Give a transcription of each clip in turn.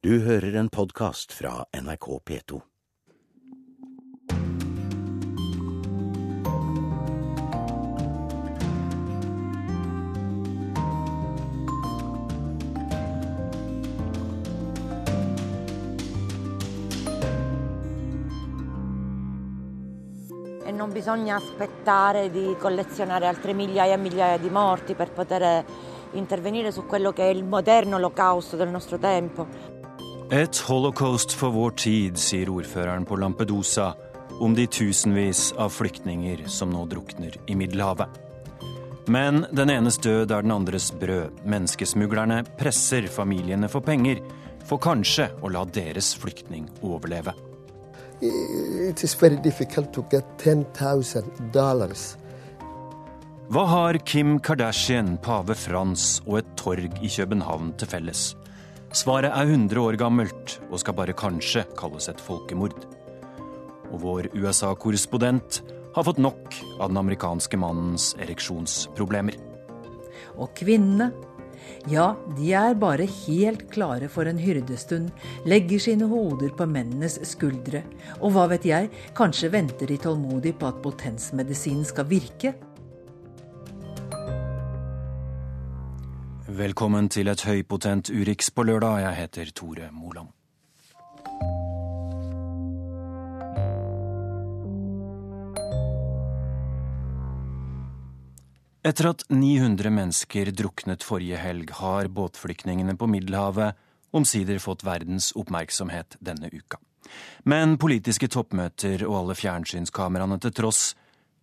Du hører en podkast fra NRK P2. e non bisogna aspettare di collezionare altre migliaia e migliaia di morti per poter intervenire su quello che è il moderno olocausto del nostro tempo. Et holocaust for vår tid, sier ordføreren på Lampedusa om de tusenvis av flyktninger som nå drukner i Middelhavet. Men den enes død er den andres brød. Menneskesmuglerne presser familiene for penger, for kanskje å la deres flyktning overleve. it is very difficult to get $10,000. Hva har Kim Kardashian, pave Frans og et torg i København til felles? Svaret er 100 år gammelt og skal bare kanskje kalles et folkemord. Og vår USA-korrespondent har fått nok av den amerikanske mannens ereksjonsproblemer. Og kvinnene, ja, de er bare helt klare for en hyrdestund, legger sine hoder på mennenes skuldre, og hva vet jeg, kanskje venter de tålmodig på at potensmedisinen skal virke? Velkommen til et høypotent Urix på lørdag. Jeg heter Tore Moland. Etter at 900 mennesker druknet forrige helg, har båtflyktningene på Middelhavet omsider fått verdens oppmerksomhet denne uka. Men politiske toppmøter og alle fjernsynskameraene til tross,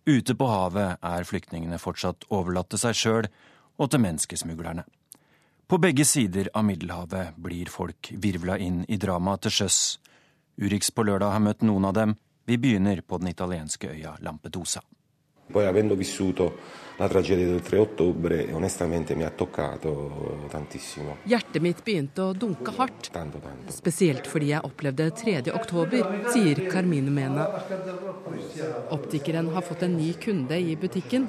ute på havet er flyktningene fortsatt overlatt til seg sjøl og til menneskesmuglerne. På begge sider av Middelhavet blir folk virvla inn i dramaet til sjøs. Urix på lørdag har møtt noen av dem. Vi begynner på den italienske øya Lampedusa. Poi avendo vissuto la tragedia del 3 ottobre, onestamente mi ha toccato tantissimo. Hjertet mitt begynte å dunke hardt, Tanto, tanto. spesielt fordi jeg opplevde 3. oktober, sier Carmine Mena. Optikeren har fått en ny kunde i butikken.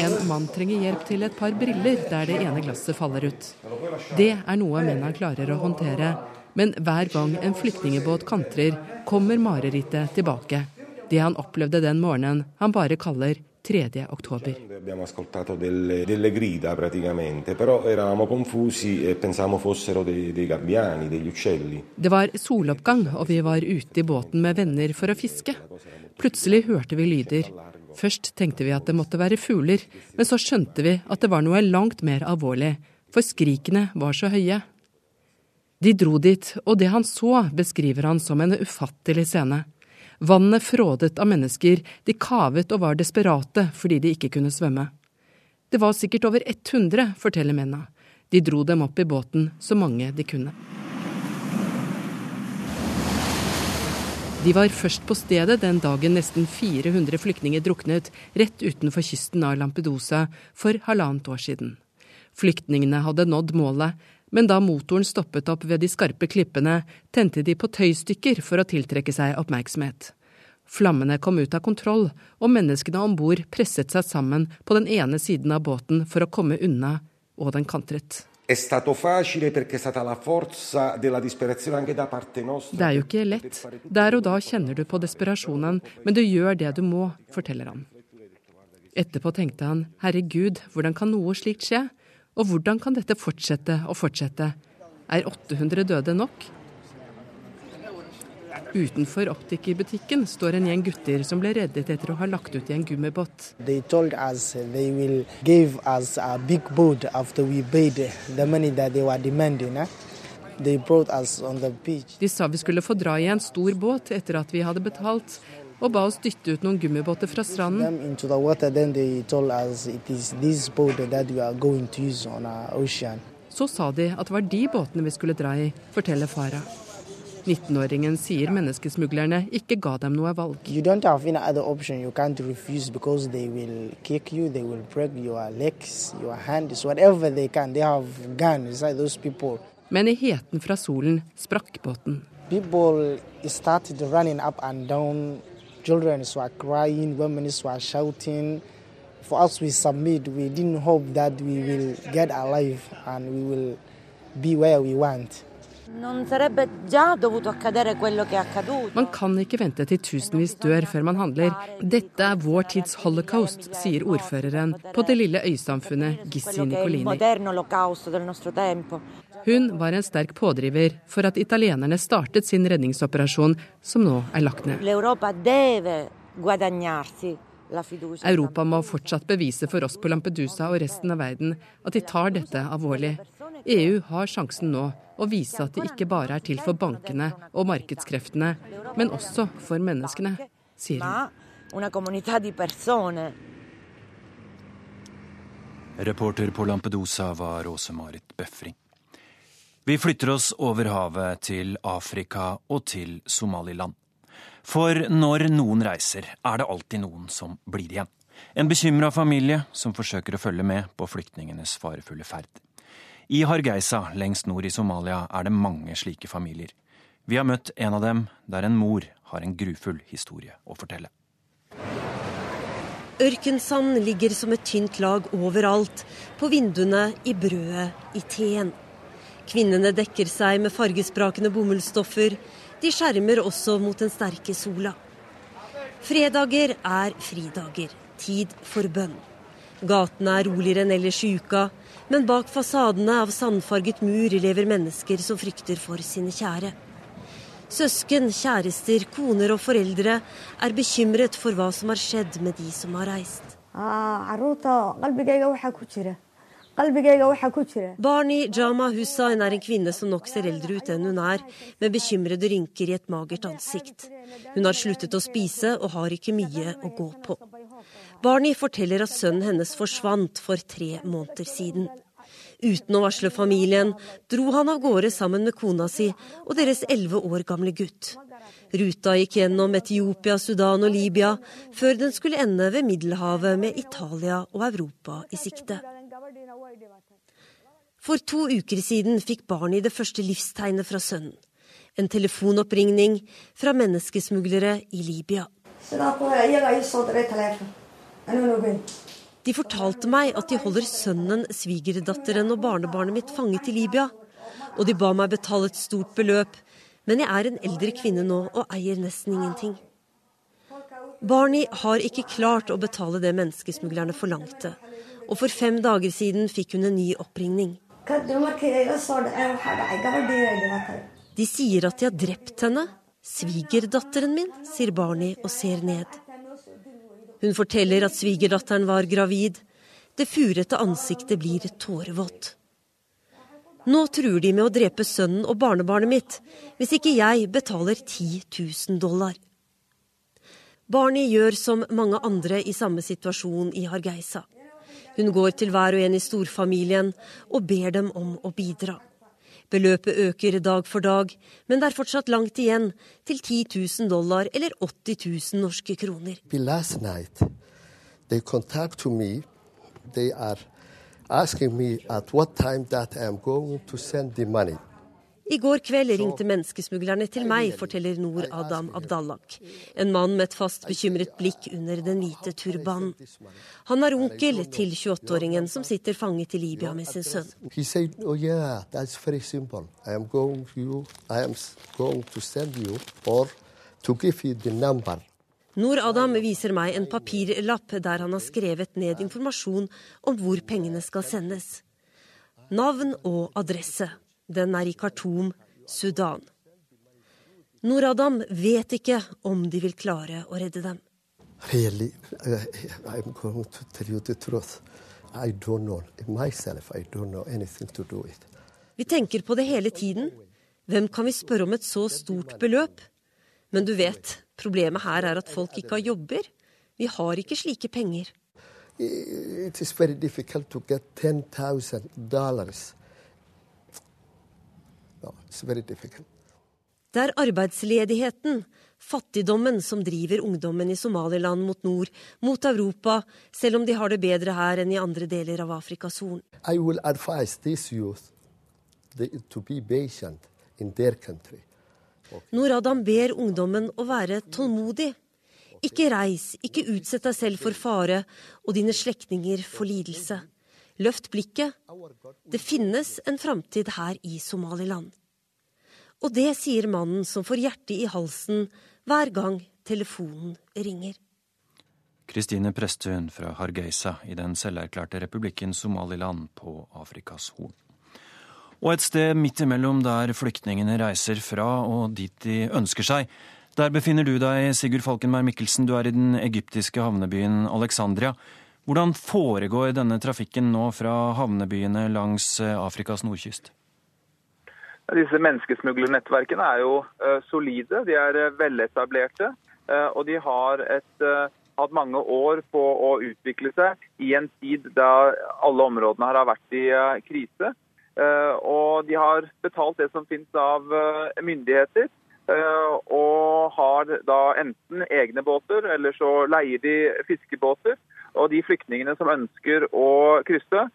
En mann trenger hjelp til et par briller der det ene glasset faller ut. Det er noe Mena klarer å håndtere, men hver gang en flyktningebåt kantrer, kommer marerittet tilbake. Det han opplevde den morgenen han bare kaller 3. oktober. E. Det var soloppgang, og vi var ute i båten med venner for å fiske. Plutselig hørte vi lyder. Først tenkte vi at det måtte være fugler, men så skjønte vi at det var noe langt mer alvorlig, for skrikene var så høye. De dro dit, og det han så, beskriver han som en ufattelig scene. Vannet frådet av mennesker, de kavet og var desperate fordi de ikke kunne svømme. Det var sikkert over 100, forteller mennene. De dro dem opp i båten, så mange de kunne. De var først på stedet den dagen nesten 400 flyktninger druknet rett utenfor kysten av Lampedusa for halvannet år siden. Flyktningene hadde nådd målet, men da motoren stoppet opp ved de skarpe klippene, tente de på tøystykker for å tiltrekke seg oppmerksomhet. Flammene kom ut av kontroll, og menneskene om bord presset seg sammen på den ene siden av båten for å komme unna, og den kantret. Det er jo ikke lett. Der og da kjenner du på desperasjonen, men du gjør det du må, forteller han. Etterpå tenkte han, herregud, hvordan kan noe slikt skje? Og hvordan kan dette fortsette og fortsette? Er 800 døde nok? Utenfor optikerbutikken står en gjeng gutter som ble reddet etter å ha lagt ut i en gummibåt. Eh? De sa vi skulle få dra i en stor båt etter at vi hadde betalt, og ba oss dytte ut noen gummibåter fra stranden. Så sa de at det var de båtene vi skulle dra i, forteller Farah. 19-åringen sier menneskesmuglerne ikke ga dem noe valg. Men i heten fra solen sprakk båten. People started running up and down. Children were crying, women were shouting. For us, we submit. We didn't hope that we will get alive and we will be where we want. Man kan ikke vente til tusenvis dør før man handler. Dette er vår tids holocaust, sier ordføreren på det lille øysamfunnet Gissi Nicolini. Hun var en sterk pådriver for at italienerne startet sin redningsoperasjon, som nå er lagt ned. Europa må fortsatt bevise for oss på Lampedusa og resten av verden at de tar dette alvorlig. EU har sjansen nå å vise at de ikke bare er til for bankene og markedskreftene, men også for menneskene, sier hun. Reporter på Lampedusa var Åse-Marit Befring. Vi flytter oss over havet til Afrika og til Somaliland. For når noen reiser, er det alltid noen som blir igjen. En bekymra familie som forsøker å følge med på flyktningenes farefulle ferd. I Hargeisa, lengst nord i Somalia, er det mange slike familier. Vi har møtt en av dem, der en mor har en grufull historie å fortelle. Ørkensand ligger som et tynt lag overalt, på vinduene, i brødet, i teen. Kvinnene dekker seg med fargesprakende bomullsstoffer. De skjermer også mot den sterke sola. Fredager er fridager. Tid for bønn. Gatene er roligere enn ellers i uka, men bak fasadene av sandfarget mur lever mennesker som frykter for sine kjære. Søsken, kjærester, koner og foreldre er bekymret for hva som har skjedd med de som har reist. Barn i Jama Hussain er en kvinne som nok ser eldre ut enn hun er, med bekymrede rynker i et magert ansikt. Hun har sluttet å spise og har ikke mye å gå på. Barni forteller at sønnen hennes forsvant for tre måneder siden. Uten å varsle familien dro han av gårde sammen med kona si og deres elleve år gamle gutt. Ruta gikk gjennom Etiopia, Sudan og Libya, før den skulle ende ved Middelhavet med Italia og Europa i sikte. For to uker siden fikk Barney det første livstegnet fra sønnen. En telefonoppringning fra menneskesmuglere i Libya. De fortalte meg at de holder sønnen, svigerdatteren og barnebarnet mitt fanget i Libya. Og de ba meg betale et stort beløp. Men jeg er en eldre kvinne nå og eier nesten ingenting. Barni har ikke klart å betale det menneskesmuglerne forlangte. Og for fem dager siden fikk hun en ny oppringning. De sier at de har drept henne. Svigerdatteren min, sier Barney og ser ned. Hun forteller at svigerdatteren var gravid. Det furete ansiktet blir tårevått. Nå truer de med å drepe sønnen og barnebarnet mitt hvis ikke jeg betaler 10 000 dollar. Barney gjør som mange andre i samme situasjon i Hargeisa. Hun går til hver og en i storfamilien og ber dem om å bidra. Beløpet øker dag for dag, men det er fortsatt langt igjen til 10 000 dollar eller 80 000 norske kroner. Last night, they contact me. They are asking me at what time that I am going to send the money. I går kveld ringte menneskesmuglerne til meg, forteller Nor Adam Abdallak. En mann med et fast bekymret blikk under den hvite turbanen. Han er onkel til 28-åringen som sitter fanget i Libya med sin sønn. Oh, Noor Adam viser meg en papirlapp der han har skrevet ned informasjon om hvor pengene skal sendes. Navn og adresse. Den er i Khartoum, Sudan. Noradam vet ikke om de vil klare å redde dem. Really, I'm going to tell you the truth. I don't know myself. I don't know anything to do with. Vi tenker på det hele tiden. Hvem kan vi spørre om et så stort beløp? Men du vet, problemet her er at folk ikke har jobber. Vi har ikke slike penger. It is very difficult to get 10,000 dollars det er arbeidsledigheten, fattigdommen, som driver ungdommen i Somaliland mot nord, mot Europa, selv om de har det bedre her enn i andre deler av Afrikas Horn. Noradam ber ungdommen å være tålmodig. Ikke reis, ikke utsett deg selv for fare og dine slektninger for lidelse. Løft blikket. Det finnes en framtid her i Somaliland. Og det sier mannen som får hjertet i halsen hver gang telefonen ringer. Kristine Presthun fra Hargeisa i den selverklærte republikken Somaliland på Afrikas Horn. Og et sted midt imellom der flyktningene reiser fra og dit de ønsker seg. Der befinner du deg, Sigurd Falkenberg Mikkelsen. Du er i den egyptiske havnebyen Alexandria. Hvordan foregår denne trafikken nå fra havnebyene langs eh, Afrikas nordkyst? Disse menneskesmuglernettverkene er jo uh, solide, de er uh, veletablerte. Og de har et, hatt mange år på å utvikle seg i en tid da alle områdene har vært i krise. Og de har betalt det som finnes av myndigheter. Og har da enten egne båter, eller så leier de fiskebåter. Og de flyktningene som ønsker å krysse,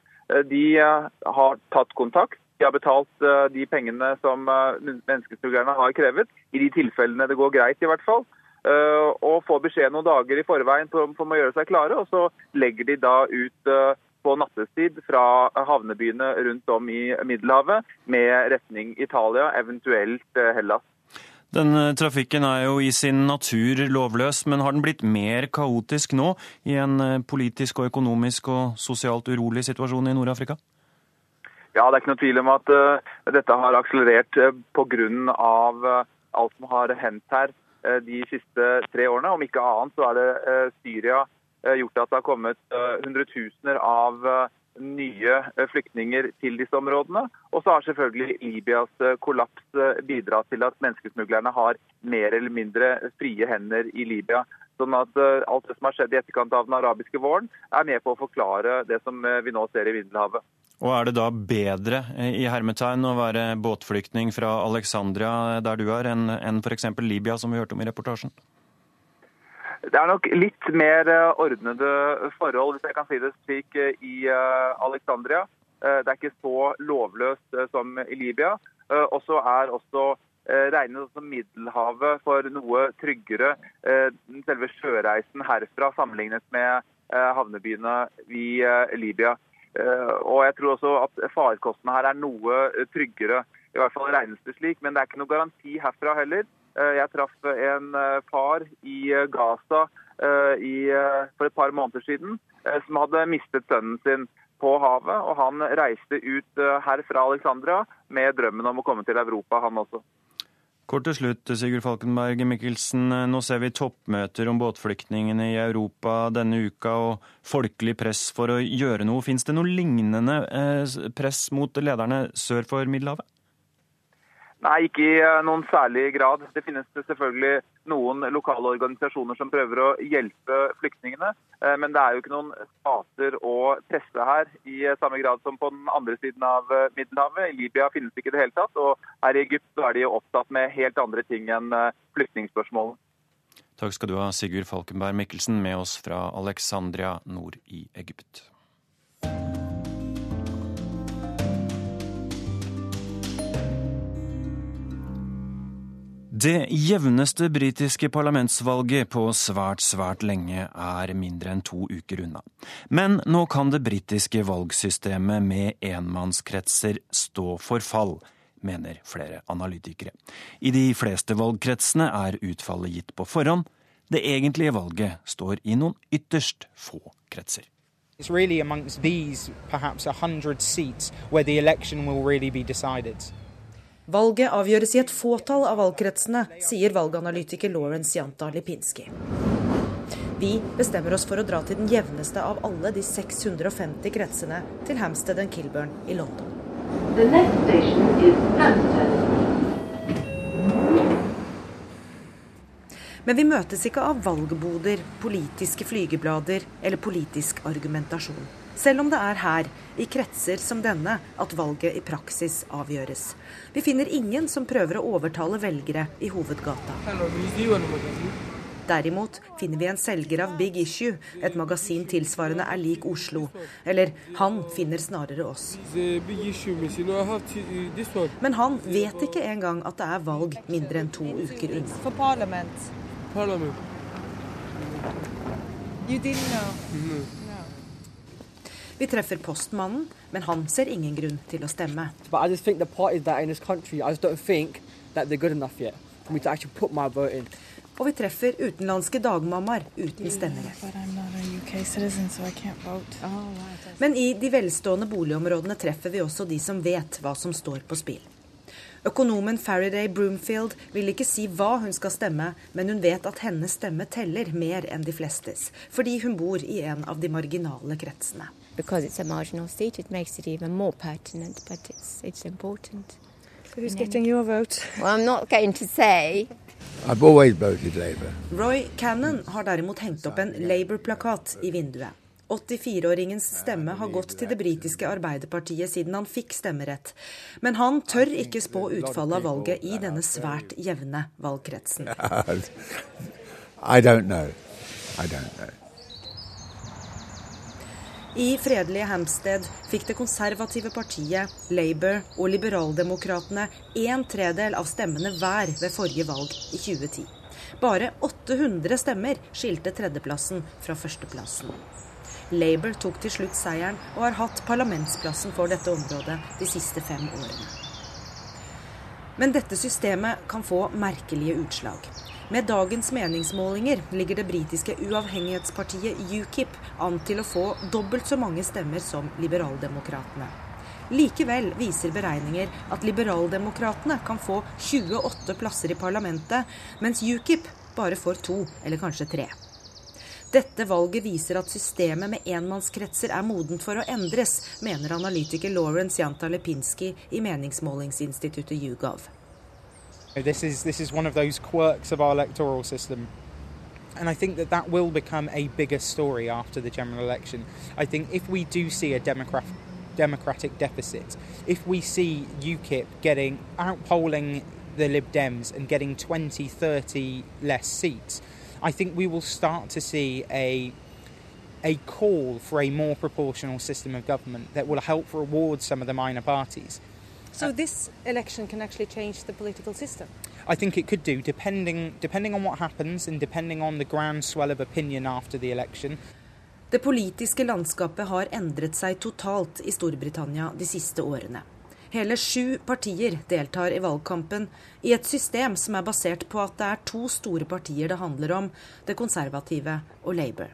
de har tatt kontakt de har betalt eh, de pengene som eh, menneskesmuglerne har krevet, i de tilfellene det går greit, i hvert fall. Eh, og får beskjed noen dager i forveien om å gjøre seg klare, og så legger de da ut på nattestid fra havnebyene rundt om i Middelhavet med retning Italia, eventuelt Hellas. Den trafikken er jo i sin natur lovløs, men har den blitt mer kaotisk nå i en politisk og økonomisk og sosialt urolig situasjon i Nord-Afrika? Ja, Det er ikke noe tvil om at uh, dette har akselerert uh, eh, pga. Uh, alt som har hendt her uh, de siste tre årene. Om ikke annet så er det Syria gjort at det har kommet hundretusener av nye flyktninger til disse områdene. Og så har selvfølgelig Libyas kollaps bidratt til at menneskesmuglerne har mer eller mindre frie hender i Libya. Sånn at alt det som har skjedd i etterkant av den arabiske våren, er med på å forklare det som vi nå ser i Middelhavet. Og er det da bedre eh, i hermetegn å være båtflyktning fra Alexandria der du er, enn en f.eks. Libya, som vi hørte om i reportasjen? Det er nok litt mer eh, ordnede forhold, hvis jeg kan si det slik, eh, i Alexandria. Det er ikke så lovløst som i Libya. Og så er også regnet som Middelhavet for noe tryggere selve sjøreisen herfra sammenlignet med havnebyene i Libya. Eh, og jeg tror også at farkostene her er noe tryggere. I hvert fall regnes det slik, men det er ikke noe garanti herfra heller. Eh, jeg traff en eh, far i Gaza for et par måneder siden som hadde mistet sønnen sin på havet. Og han reiste ut her fra Alexandria med drømmen om å komme til Europa, han også. Kort til slutt, Sigurd Falkenberg Mikkelsen. Nå ser vi toppmøter om båtflyktningene i Europa denne uka og folkelig press for å gjøre noe. Fins det noe lignende eh, press mot lederne sør for Middelhavet? Nei, ikke i eh, noen særlig grad. Det finnes selvfølgelig noen lokale organisasjoner som prøver å hjelpe flyktningene. Eh, men det er jo ikke noen stater å presse her i samme grad som på den andre siden av eh, Middelhavet. I Libya finnes ikke det hele tatt. Og her i Egypt er de opptatt med helt andre ting enn flyktningspørsmålet. Takk skal du ha, Sigurd Falkenberg Mikkelsen, med oss fra Alexandria nord i Egypt. Det jevneste britiske parlamentsvalget på svært, svært lenge er mindre enn to uker unna. Men nå kan det britiske valgsystemet med enmannskretser stå for fall, mener flere analytikere. I de fleste valgkretsene er utfallet gitt på forhånd. Det egentlige valget står i noen ytterst få kretser. It's really amongst these perhaps 100 seats where the election will really be decided. Valget avgjøres i et fåtall av valgkretsene, sier valganalytiker Lawrence Janta Lipinski. Vi bestemmer oss for å dra til den jevneste av alle de 650 kretsene til Hampstead and Kilburn i London. Men vi møtes ikke av valgboder, politiske flygeblader eller politisk argumentasjon. Selv om det er her, i kretser som denne, at valget i praksis avgjøres. Vi finner ingen som prøver å overtale velgere i hovedgata. Derimot finner vi en selger av Big Issue, et magasin tilsvarende er lik Oslo. Eller han finner snarere oss. Men han vet ikke engang at det er valg mindre enn to uker unna. For parlament. Parliament. You didn't know. Vi treffer postmannen, men han ser ingen grunn til å stemme. that they're good enough yet for me to actually put my vote. Og vi treffer utenlandske dagmammaer uten stemmerett. Men i de velstående boligområdene treffer vi også de som vet hva som står på spill. Økonomen Faraday Broomfield vil ikke si hva hun skal stemme, men hun vet at hennes stemme teller mer enn de flestes, fordi hun bor i en av de marginale kretsene. Because it's a marginal seat, it makes it even more pertinent, but it's, it's important. So who's getting your vote? Well, I'm not going to say. I've always voted Labour. Roy Cannon har derimot hengt opp en Labour-plakat i vinduet. 84-åringens stemme har gått til det britiske Arbeiderpartiet siden han fikk stemmerett. Men han tør ikke spå utfallet av valget i denne svært jevne valgkretsen. I don't know. I don't know. I fredelige Hampstead fikk det konservative partiet, Labour og Liberaldemokratene en tredel av stemmene hver ved forrige valg i 2010. Bare 800 stemmer skilte tredjeplassen fra førsteplassen. Labour tok til slutt seieren og har hatt parlamentsplassen for dette området de siste fem årene. Men dette systemet kan få merkelige utslag. Med dagens meningsmålinger ligger det britiske uavhengighetspartiet UKIP an til å få dobbelt så mange stemmer som liberaldemokratene. Likevel viser beregninger at liberaldemokratene kan få 28 plasser i parlamentet, mens UKIP bare får to eller kanskje tre. Dette valget viser at systemet med enmannskretser er modent for å endres, mener analytiker Lawrence Janta Lepinski i meningsmålingsinstituttet YouGov. This is this is one of those quirks of our electoral system. And I think that that will become a bigger story after the general election. I think if we do see a democrat, democratic deficit, if we see UKIP getting outpolling the Lib Dems and getting 20, 30 less seats, I think we will start to see a a call for a more proportional system of government that will help reward some of the minor parties. So this election can actually change the political system? I think it could do, depending depending on what happens and depending on the groundswell of opinion after the election. Det politiske landskapet har endret seg totalt i Storbritannia de siste årene. Hele sju partier deltar i valgkampen i et system som er basert på at det er to store partier det handler om, det konservative og Labour.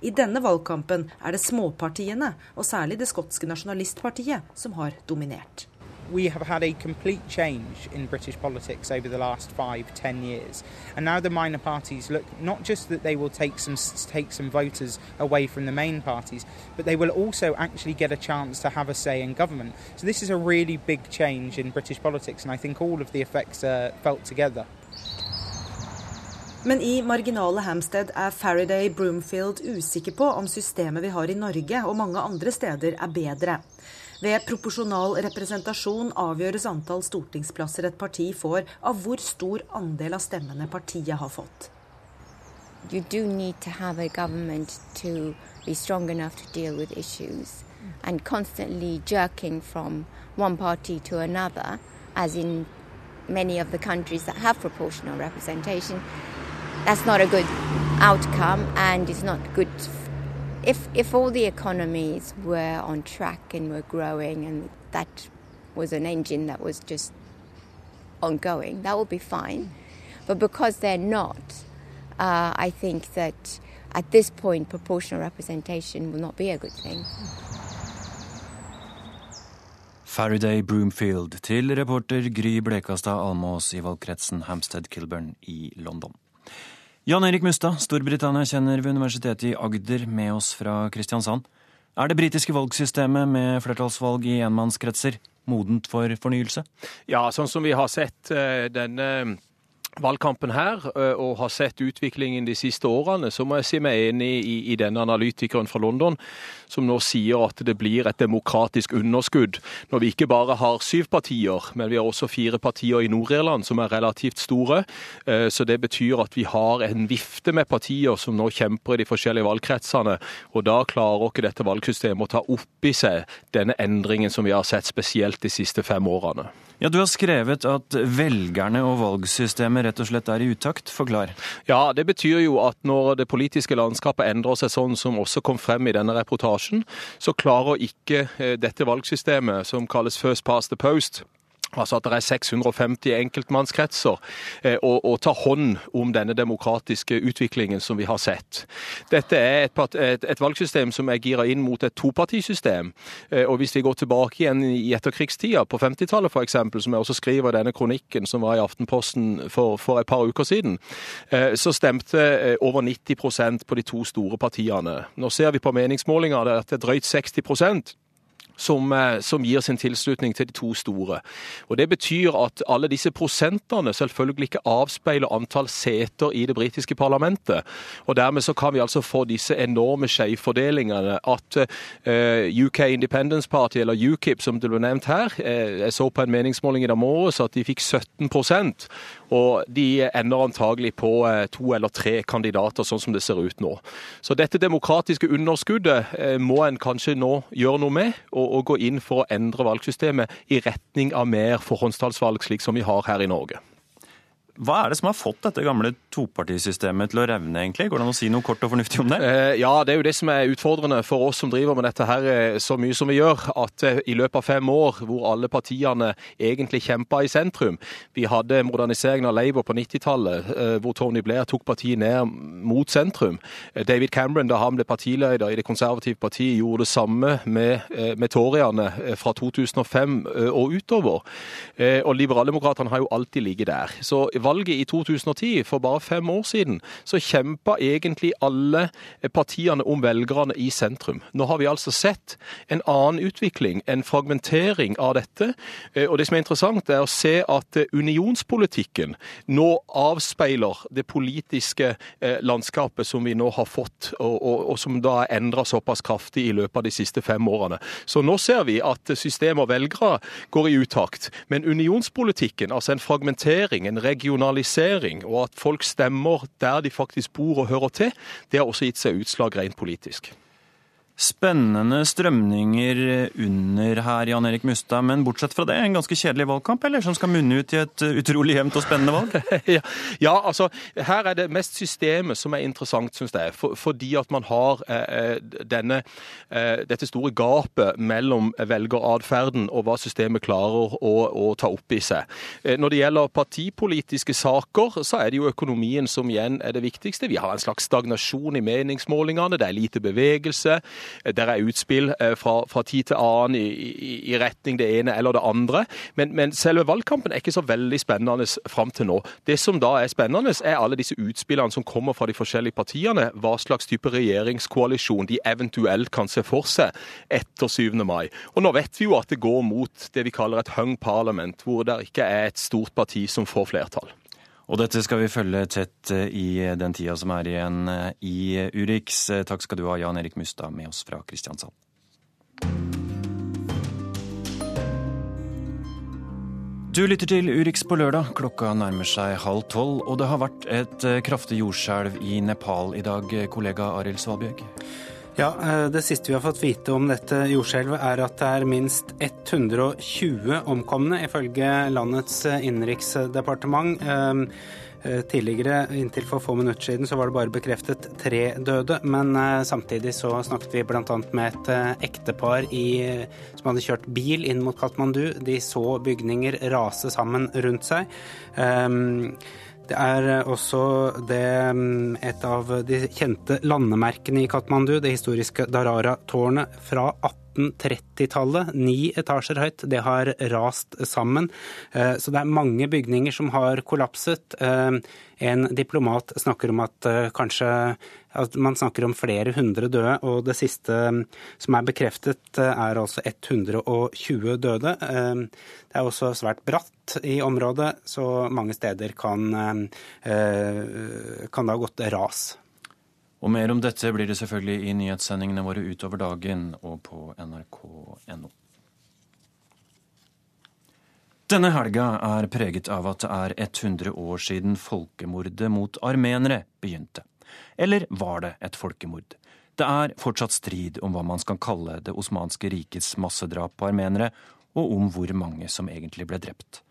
I denne valgkampen er det småpartiene, og særlig det skotske nasjonalistpartiet, som har dominert. We have had a complete change in British politics over the last five, ten years, and now the minor parties look not just that they will take some take some voters away from the main parties, but they will also actually get a chance to have a say in government. So this is a really big change in British politics, and I think all of the effects are felt together. Men i marginale Hampstead er Faraday Broomfield usikker på om systemet vi har i Norge og mange andre steder er bedre. Ved proporsjonal representasjon avgjøres antall stortingsplasser et parti får, av hvor stor andel av stemmene partiet har fått. You do need to have a government to be strong enough to deal with issues. And constantly jerking from one party to another, as in many of the countries that have proportional representation, that's not a good outcome and it's not good if if all the economies were on track and were growing and that was an engine that was just ongoing, that would be fine. But because they're not, uh, I think that at this point proportional representation will not be a good thing. Faraday Broomfield til reporter Gry Blekastad Almås i valgkretsen Hampstead Kilburn i London. Jan Erik Mustad, Storbritannia kjenner ved Universitetet i Agder, med oss fra Kristiansand. Er det britiske valgsystemet med flertallsvalg i enmannskretser modent for fornyelse? Ja, sånn som vi har sett eh, denne valgkampen her, og har sett utviklingen de siste årene, så må jeg si meg enig i, i denne analytikeren fra London, som nå sier at det blir et demokratisk underskudd når vi ikke bare har syv partier, men vi har også fire partier i Nord-Irland som er relativt store. Så det betyr at vi har en vifte med partier som nå kjemper i de forskjellige valgkretsene, og da klarer ikke dette valgsystemet å ta opp i seg denne endringen som vi har sett spesielt de siste fem årene. Ja, Du har skrevet at velgerne og valgsystemet rett og slett er i utakt. Forklar. Ja, Det betyr jo at når det politiske landskapet endrer seg sånn som også kom frem i denne reportasjen, så klarer ikke dette valgsystemet, som kalles first past the post, Altså at det er 650 enkeltmannskretser, eh, og, og ta hånd om denne demokratiske utviklingen som vi har sett. Dette er et, et, et valgsystem som er gira inn mot et topartisystem. Eh, og Hvis vi går tilbake igjen i etterkrigstida, på 50-tallet f.eks., som jeg også skriver i denne kronikken som var i Aftenposten for, for et par uker siden, eh, så stemte over 90% på de to store partiene. Nå ser vi på meningsmålinger at det er drøyt 60 som, eh, som, gir sin tilslutning til de to store. Og Det betyr at alle disse prosentene selvfølgelig ikke avspeiler antall seter i det britiske parlamentet. Og Dermed så kan vi altså få disse enorme skjevfordelingene. At uh, eh, UK Independence Party, eller UKIP som det ble nevnt her, uh, jeg så på en meningsmåling i dag morges at de fikk 17 og de ender antagelig på eh, to eller tre kandidater, sånn som det ser ut nå. Så dette demokratiske underskuddet eh, må en kanskje nå gjøre noe med, og, og gå inn for å endre valgsystemet i retning av mer forhåndstallsvalg, slik som vi har her i Norge. Hva er det som har fått dette gamle topartisystemet til å revne, egentlig? Går det an å si noe kort og fornuftig om det? Eh, ja, det er jo det som er utfordrende for oss som driver med dette her eh, så mye som vi gjør. At eh, i løpet av fem år, hvor alle partiene egentlig kjempa i sentrum Vi hadde moderniseringen av Labour på 90-tallet, hvor Tony Blair tok partiet ned mot sentrum. David Cameron, da han ble partileder i Det konservative partiet, gjorde det samme med, med Toryene fra 2005 og utover. Og Liberaldemokratene har jo alltid ligget der. Så valget i 2010, for bare fem år siden, så kjempa egentlig alle partiene om velgerne i sentrum. Nå har vi altså sett en annen utvikling, en fragmentering av dette. Eh, og det som er interessant, er å se at eh, unionspolitikken nå avspeiler det politiske eh, landskapet som vi nå har fått, og, og, og som da er endra såpass kraftig i løpet av de siste fem årene. Så nå ser vi at system og velgere går i utakt. Men unionspolitikken, altså en fragmentering, en region regionalisering, og at folk stemmer der de faktisk bor og hører til, det har også gitt seg utslag rent politisk. Spennende strømninger under her, Jan Erik Mustad. Men bortsett fra det, en ganske kjedelig valgkamp, eller som skal munne ut i et utrolig jevnt og spennende valg? ja, ja, altså her er det mest systemet som er interessant, syns jeg. For, fordi at man har eh, eh, denne, eh, dette store gapet mellom velgeratferden og hva systemet klarer å, å, ta opp i seg. Eh, når det gjelder partipolitiske saker, så er det jo økonomien som igjen er det viktigste. Vi har en slags stagnasjon i meningsmålingene, det er lite bevegelse. Det er utspill eh, fra, fra tid til annen i, i, i, retning det ene eller det andre. Men, men, selve valgkampen er ikke så veldig spennende fram til nå. Det som da er spennende, er alle disse utspillene som kommer fra de forskjellige partiene. Hva slags type regjeringskoalisjon de eventuelt kan se for seg etter 7. mai. Og nå vet vi jo at det går mot det vi kaller et hung parliament, hvor det ikke er et stort parti som får flertall. Og dette skal vi følge tett eh, i den tida som er igjen eh, i Urix. Eh, takk skal du ha, Jan Erik Mustad, med oss fra Kristiansand. Du lytter til Urix på lørdag. Klokka nærmer seg halv tolv, og det har vært et kraftig jordskjelv i Nepal i dag, kollega Arild Svalbjørg. Ja, eh, Det siste vi har fått vite om dette jordskjelvet, er at det er minst 120 omkomne, ifølge landets eh, innenriksdepartement. Eh, tidligere, inntil for få minutter siden, så var det bare bekreftet tre døde. Men samtidig så snakket vi bl.a. med et ektepar i, som hadde kjørt bil inn mot Katmandu. De så bygninger rase sammen rundt seg. Det er eh, også det, mm, et av de kjente landemerkene i Katmandu, det historiske Darara-tårnet fra 1830-tallet. Ni etasjer høyt. Det har rast sammen. Eh, så det er mange bygninger som har kollapset. Eh, en diplomat snakker om at kanskje at man snakker om flere hundre døde, og det siste mm, som er bekreftet, er altså 120 døde. Det er også svært bratt i området, så mange steder kan, eh, kan det ha gått ras. Og mer om dette blir det selvfølgelig i nyhetssendingene våre utover dagen og på nrk.no. Denne helga er preget av at det er 100 år siden folkemordet mot armenere begynte. Eller var det et folkemord? Det er fortsatt strid om hva man skal kalle det osmanske rikets massedrap på armenere, og om hvor mange som egentlig ble drept.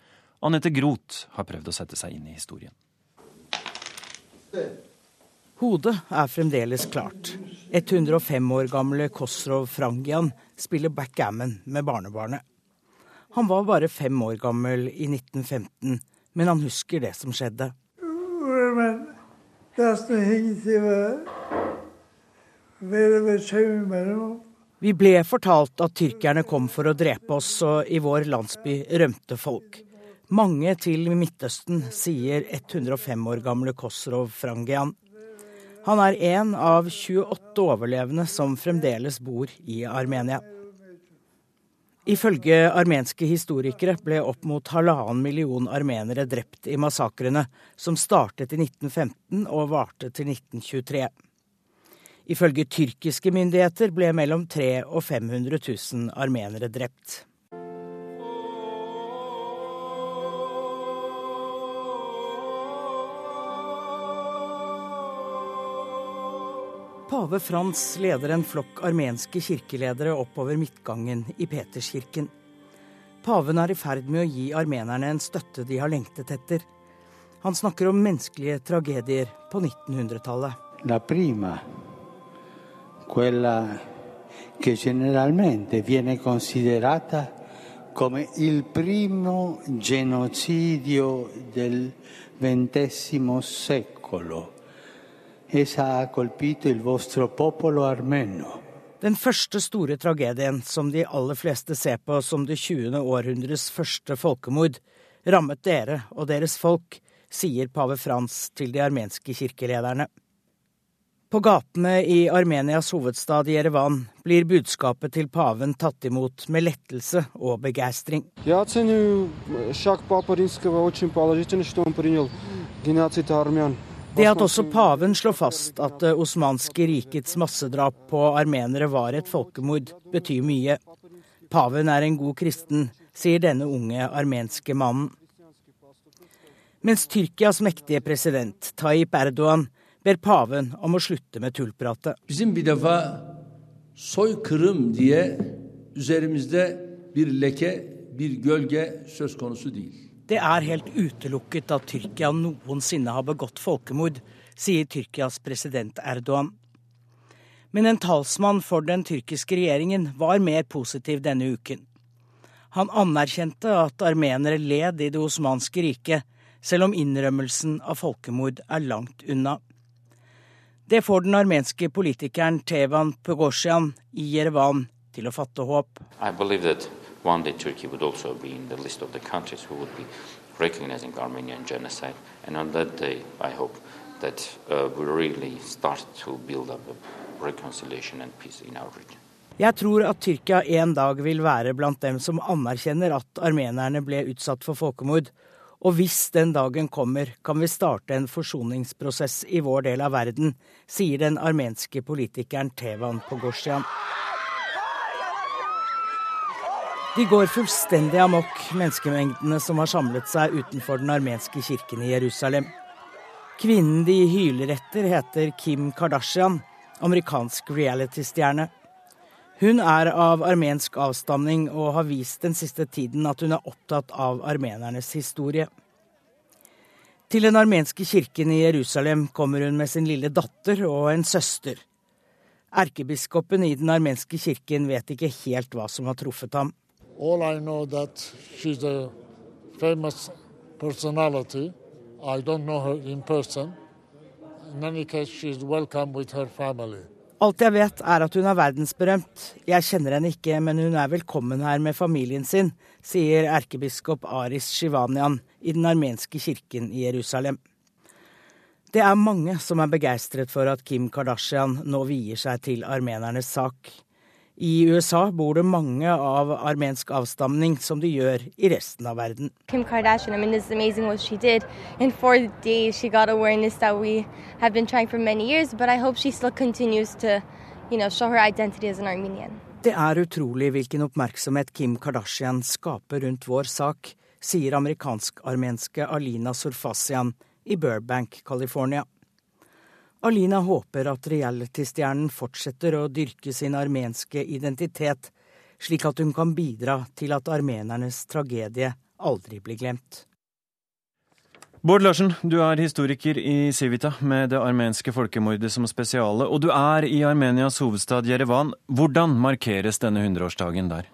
Anette Groth har prøvd å sette seg inn i historien. Hodet er fremdeles klart. 105 år gamle Kosrov Frangian spiller backgammon med barnebarnet. Han var bare fem år gammel i 1915, men han husker det som skjedde. Vi ble fortalt at tyrkerne kom for å drepe oss, og i vår landsby rømte folk. Mange til Midtøsten, sier 105 år gamle Kosrov Frangian. Han er en av 28 overlevende som fremdeles bor i Armenia. Ifølge armenske historikere ble opp mot halvannen million armenere drept i massakrene, som startet i 1915 og varte til 1923. Ifølge tyrkiske myndigheter ble mellom 300 og 500 000 armenere drept. Pave Frans leder en flokk armenske kirkeledere oppover midtgangen i Peterskirken. Paven er i ferd med å gi armenerne en støtte de har lengtet etter. Han snakker om menneskelige tragedier på 1900-tallet. La prima quella che generalmente viene considerata come il primo genocidio del XX secolo. Den første store tragedien, som de aller fleste ser på som det 20. århundres første folkemord, rammet dere og deres folk, sier pave Frans til de armenske kirkelederne. På gatene i Armenias hovedstad Jerevan blir budskapet til paven tatt imot med lettelse og begeistring. Det at også paven slår fast at det osmanske rikets massedrap på armenere var et folkemord, betyr mye. Paven er en god kristen, sier denne unge armenske mannen. Mens Tyrkias mektige president Tayyip Erdogan ber paven om å slutte med tullpratet. Det er helt utelukket at Tyrkia noensinne har begått folkemord, sier Tyrkias president Erdogan. Men en talsmann for den tyrkiske regjeringen var mer positiv denne uken. Han anerkjente at armenere led i det osmanske riket, selv om innrømmelsen av folkemord er langt unna. Det får den armenske politikeren Tevan Pogosjan i Jerevan til å fatte håp. One day Turkey would also be in the list of the countries who would be recognizing Armenian genocide. And on that day, I hope that uh, we really start to build up reconciliation and peace in our region. Jeg tror at Tyrkia en dag vil være blant dem som anerkjenner at armenerne ble utsatt for folkemord, og hvis den dagen kommer, kan vi starte en forsoningsprosess i vår del av verden, sier den armenske politikeren Tevan Pogosjan. De går fullstendig amok, menneskemengdene som har samlet seg utenfor den armenske kirken i Jerusalem. Kvinnen de hyler etter, heter Kim Kardashian, amerikansk reality-stjerne. Hun er av armensk avstamning og har vist den siste tiden at hun er opptatt av armenernes historie. Til den armenske kirken i Jerusalem kommer hun med sin lille datter og en søster. Erkebiskopen i den armenske kirken vet ikke helt hva som har truffet ham. All I know that she's a famous personality. I don't know her in person. In any case, she's welcome with her family. Alt jeg vet, er at hun er verdensberømt. Jeg kjenner henne ikke, men hun er velkommen her med familien sin, sier erkebiskop Aris Shivanian i den armenske kirken i Jerusalem. Det er mange som er begeistret for at Kim Kardashian nå vier seg til armenernes sak. I USA bor det mange av armensk avstamning, som det gjør i resten av verden. Kim Kardashian, I mean, it's amazing what she did. In four days, she got awareness that we have been trying for many years, but I hope she still continues to, you know, show her identity as an Armenian. Det er utrolig hvilken oppmerksomhet Kim Kardashian skaper rundt vår sak, sier amerikansk-armenske Alina Surfasian i Burbank, California. Alina håper at reality-stjernen fortsetter å dyrke sin armenske identitet, slik at hun kan bidra til at armenernes tragedie aldri blir glemt. Bård Larsen, du er historiker i Civita med det armenske folkemordet som spesiale, og du er i Armenias hovedstad Jerevan. Hvordan markeres denne hundreårsdagen der?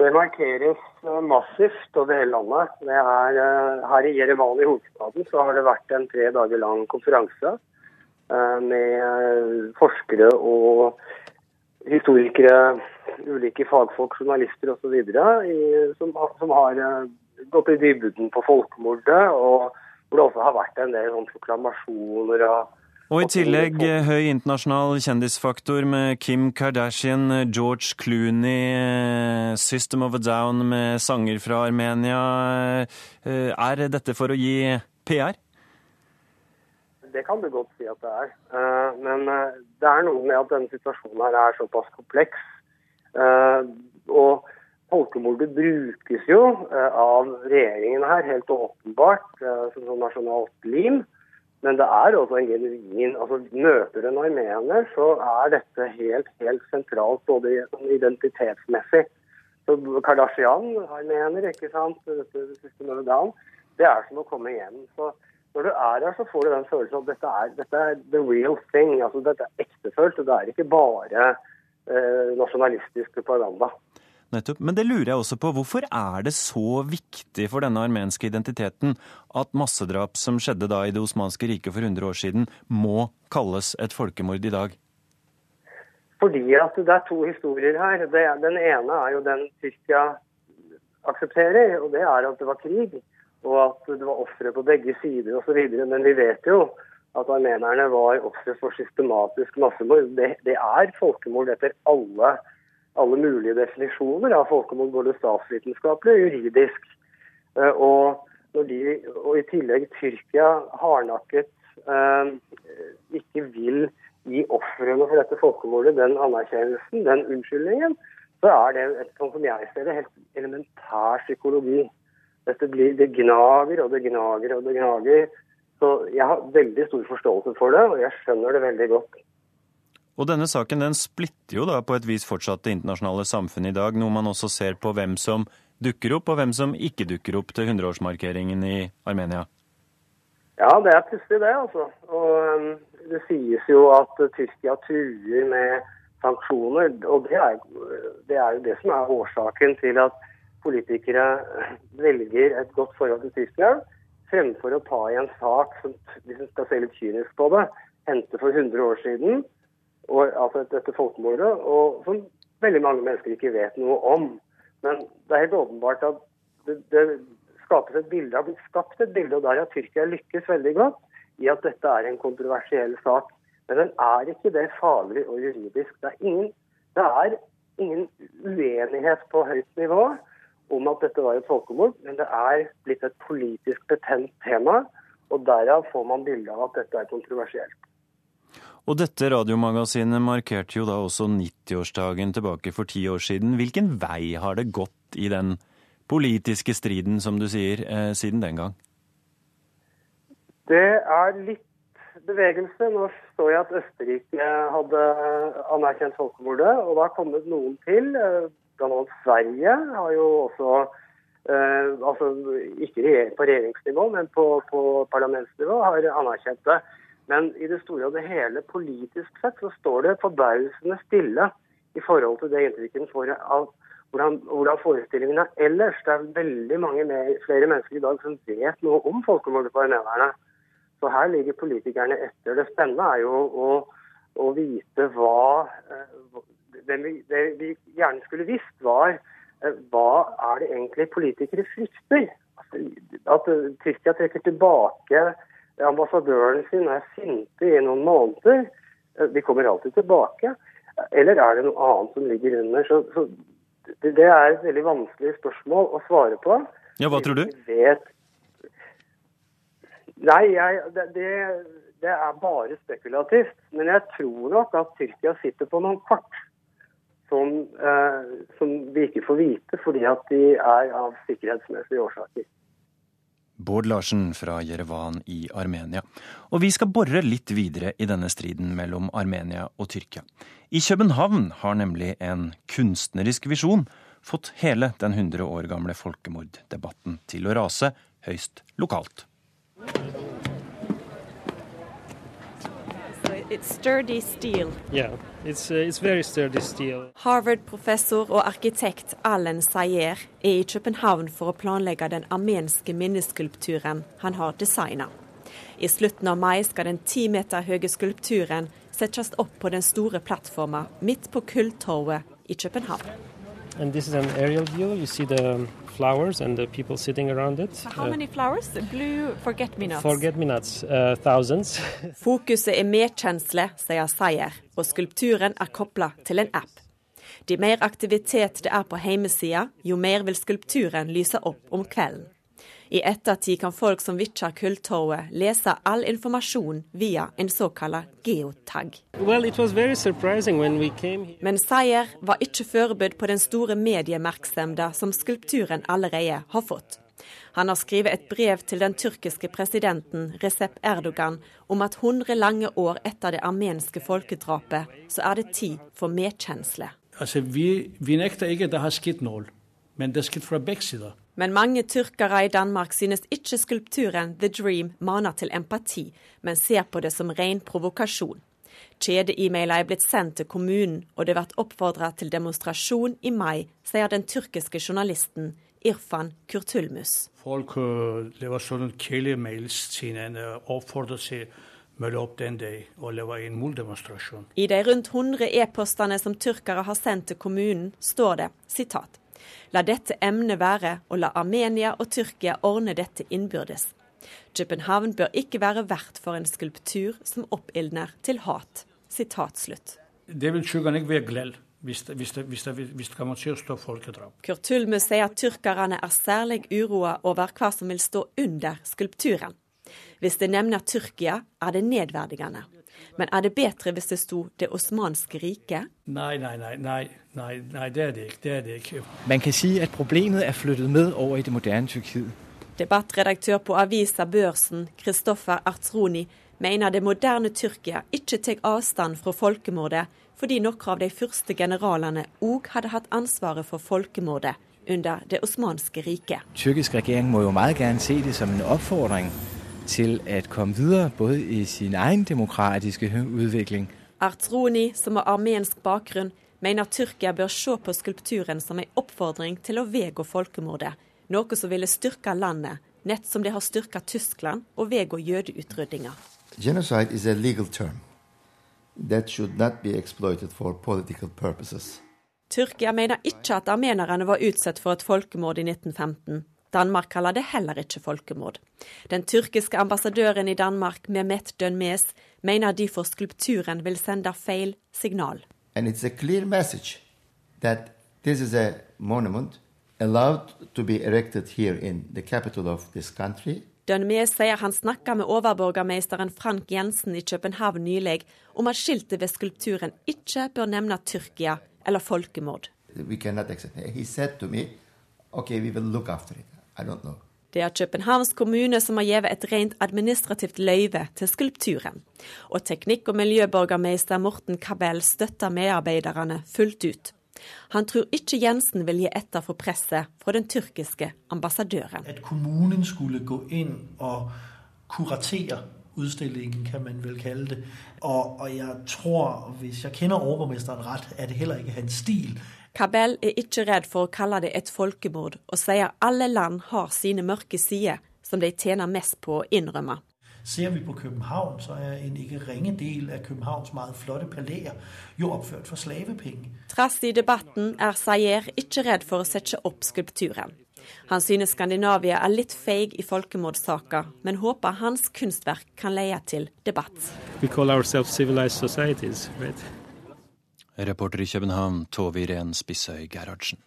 Det markeres eh, massivt over hele landet. Det er, eh, her i Jerevan i hovedstaden så har det vært en tre dager lang konferanse eh, med forskere og historikere, ulike fagfolk, journalister osv. Som, som har gått i dybden på folkemordet, og hvor det også har vært en del sånn proklamasjoner og og i tillegg eh, høy internasjonal kjendisfaktor med Kim Kardashian, eh, George Clooney, eh, System of a Down med sanger fra Armenia. Er dette for å gi PR? Det kan du godt si at det er. Men det er noe med at denne situasjonen her er såpass kompleks. Og folkemordet brukes jo av regjeringen her, helt åpenbart, som nasjonalt lim. Men det er også en genuin altså Møter du en armener, så er dette helt, helt sentralt både identitetsmessig. Så Kardashian armener, ikke sant, det er som å komme hjem. Så når du er her, så får du den følelsen at dette er, dette er the real thing. altså Dette er ektefølt, og det er ikke bare eh, nasjonalistisk propaganda. Nettopp. Men det lurer jeg også på. Hvorfor er det så viktig for denne armenske identiteten at massedrap som skjedde da i Det osmanske riket for 100 år siden, må kalles et folkemord i dag? Fordi at det er to historier her. Den ene er jo den Tyrkia aksepterer, og det er at det var krig. Og at det var ofre på begge sider osv. Men vi vet jo at armenerne var ofre for systematisk massemord. Det, det er folkemord etter alle alle mulige definisjoner av folkemord, både statsvitenskapelig og juridisk. Eh, og, de, og i tillegg Tyrkia hardnakket eh, ikke vil gi ofrene for dette folkemordet den anerkjennelsen, den unnskyldningen, så er det, sånn som jeg ser det, helt elementær psykologi. Dette blir, Det gnager og det gnager og det gnager. Så jeg har veldig stor forståelse for det, og jeg skjønner det veldig godt. Og denne saken den splitter jo da på et vis fortsatt det internasjonale samfunnet i dag, noe man også ser på hvem som dukker opp, og hvem som ikke dukker opp til 100-årsmarkeringen i Armenia. Ja, det er plutselig det, altså. Og um, det sies jo at Tyrkia truer med sanksjoner. Og det er, det er jo det som er årsaken til at politikere velger et godt forhold til Tyrkia fremfor å ta i en sak som, hvis en skal se litt kynisk på det, hendte for 100 år siden og, altså dette folkemordet, og som veldig mange mennesker ikke vet noe om. Men det er helt åpenbart at det, det skapes et bilde, har blitt skapt et bilde, og der har Tyrkia lykkes veldig godt i at dette er en kontroversiell sak. Men den er ikke det faglig og juridisk. Det er ingen, det er ingen uenighet på høyt nivå om at dette var et folkemord, men det er blitt et politisk betent tema. Og derav får man bilde av at dette er kontroversielt. Og dette radiomagasinet markerte jo da også 90-årsdagen tilbake for ti år siden. Hvilken vei har det gått i den politiske striden, som du sier, eh, siden den gang? Det er litt bevegelse. Nå står jeg at Østerrike hadde anerkjent folkemordet, og det har kommet noen til. Eh, blant annet Sverige har jo også eh, altså Ikke på regjeringsnivå, men på, på parlamentsnivå har anerkjent det. Men i det store og det hele politisk sett så står det forbausende stille i forhold til det inntrykket en får av hvordan, hvordan forestillingen er ellers. Det er veldig mange mer, flere mennesker i dag som vet noe om folkemordet på armenerne. Så her ligger politikerne etter. Det spennende er jo å, å vite hva eh, det vi, det vi, gjerne skulle visst, var eh, hva er det egentlig politikere frykter? Altså, at Tyrkia trekker tilbake ambassadøren sin er sinte i noen måneder. Eh, de kommer alltid tilbake. Eller er det noe annet som ligger under? Så, så det, det, er et veldig vanskelig spørsmål å svare på. Ja, Hva tror du? Vet... Nei, jeg, det, det, det, er bare spekulativt. Men jeg tror nok at Tyrkia sitter på noen kart som, eh, som vi ikke får vite fordi at de er av sikkerhetsmessige årsaker. Bård Larsen fra Jerevan i Armenia. Og vi skal bore litt videre i denne striden mellom Armenia og Tyrkia. I København har nemlig en kunstnerisk visjon fått hele den 100 år gamle folkemorddebatten til å rase høyst lokalt. Yeah, it's, uh, it's. Harvard-professor og arkitekt Alan Sayer er i København for å planlegge den armenske minneskulpturen han har designa. I slutten av mai skal den ti meter høye skulpturen settes opp på den store plattforma midt på Kulltorvet i København. And this is an aerial view. You see the flowers and the people sitting around it. So how many flowers? Blue forget-me-nots. Forget-me-nots, uh, thousands. Fokuset er medkjensle, sier Sayer, og skulpturen er kobla til en app. De mer aktivitet det er på heimesida, jo mer vil skulpturen lyse opp om kvelden. I ettertid kan folk som vitjar Kulltorvet, lese all informasjon via en såkalt geotag. Well, it was very surprising when we came here. Men Sayer var ikke forberedt på den store mediemerksomheten som skulpturen allerede har fått. Han har skrevet et brev til den tyrkiske presidenten Recep Erdogan om at 100 lange år etter det armenske folkedrapet, så er det tid for medkjensle. Altså, vi, vi nekter ikke at det har skjedd noe, men det har skjedd fra begge sider. Men mange tyrkere i Danmark synes ikke skulpturen The Dream maner til empati, men ser på det som ren provokasjon. Kjede-e-mailer er blitt sendt til kommunen, og det blir oppfordra til demonstrasjon i mai, sier den tyrkiske journalisten Irfan Kurtulmus. Folk uh, laver sånne kjælemails til hverandre og oppfordrer til møte opp den dag og leve en morddemonstrasjon. I de rundt 100 e-postene som tyrkere har sendt til kommunen, står det sitat La dette emnet være, og la Armenia og Tyrkia ordne dette innbyrdes. København bør ikke være vert for en skulptur som oppildner til hat. Sitat slutt. Det vil tyrkerne ikke være glad hvis det, hvis, det, hvis, det, hvis det kommer til å stå folkedrap. Kurt Tulmus sier at tyrkerne er særlig uroa over hva som vil stå under skulpturen. Hvis det nevner Tyrkia, er det nedverdigende. Men er det bedre hvis det sto Det osmanske riket? Nei, nei, nei, nei, nei, nei, det er det ikke. Det er det ikke. Man kan si at problemet er flyttet med over i det moderne Tyrkiet. Debattredaktør på avisa Børsen, Kristoffer Artroni, mener det moderne Tyrkia ikke tar avstand fra folkemordet, fordi noen av de første generalene òg hadde hatt ansvaret for folkemordet under Det osmanske riket. Tyrkisk regjering må jo meget gjerne se det som en oppfordring til å komme videre både i sin egen demokratiske utvikling. Artroni, som har armensk bakgrunn, mener Tyrkia bør se på skulpturen som en oppfordring til å vedgå folkemordet, noe som ville styrke landet, nett som det har styrka Tyskland og vedgå jødeutrydninga. Genocide is a legal term that should not be exploited for political purposes. Tyrkia mener ikke at armenerne var utsatt for et folkemord i 1915. Danmark kaller det heller ikke folkemord. Den tyrkiske ambassadøren i Danmark, Mehmet Dönmez, mener derfor skulpturen vil sende feil signal. And it's a clear message that this is a monument allowed to be erected here in the capital of this country. Dönmes sier han snakka med overborgermeisteren Frank Jensen i København nylig om at skiltet ved skulpturen ikke bør nevne Tyrkia eller folkemord. We cannot accept it. He said to me, okay, we will look after it. I don't know. Det er Københavns kommune som har gitt et rent administrativt løyve til skulpturen. Og teknikk- og miljøborgermeister Morten Kabell støtter medarbeiderne fullt ut. Han tror ikke Jensen vil gi etter for presset fra den tyrkiske ambassadøren. At kommunen skulle gå inn og kuratere utstillingen, kan man vel kalde det. Og, og jeg tror, hvis jeg kjenner overborgmesteren rett, er det heller ikke hans stil. Kabel er ikke redd for å kalle det et folkemord, og sier alle land har sine mørke sider som de tjener mest på å innrømme. Ser vi på København, så er en ikke ringe del av Københavns meget flotte paleer jo oppført for slavepenger. Trass i debatten er Sayer ikke redd for å sette opp skulpturen. Han synes Skandinavia er litt feig i folkemordsaker, men håper hans kunstverk kan leie til debatt. We call ourselves civilized societies, right? Reporter i København, Tove Irén Spissøy Gerhardsen.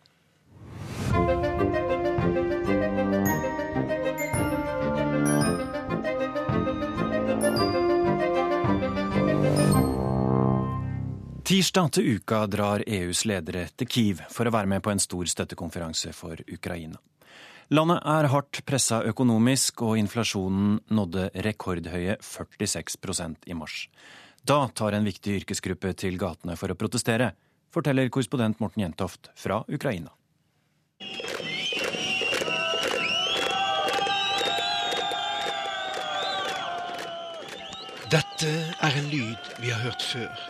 Tirsdag til uka drar EUs ledere til Kiev for å være med på en stor støttekonferanse for Ukraina. Landet er hardt pressa økonomisk, og inflasjonen nådde rekordhøye 46% i mars. Da tar en viktig yrkesgruppe til gatene for å protestere, forteller korrespondent Morten Jentoft fra Ukraina. Dette er en lyd vi har hørt før.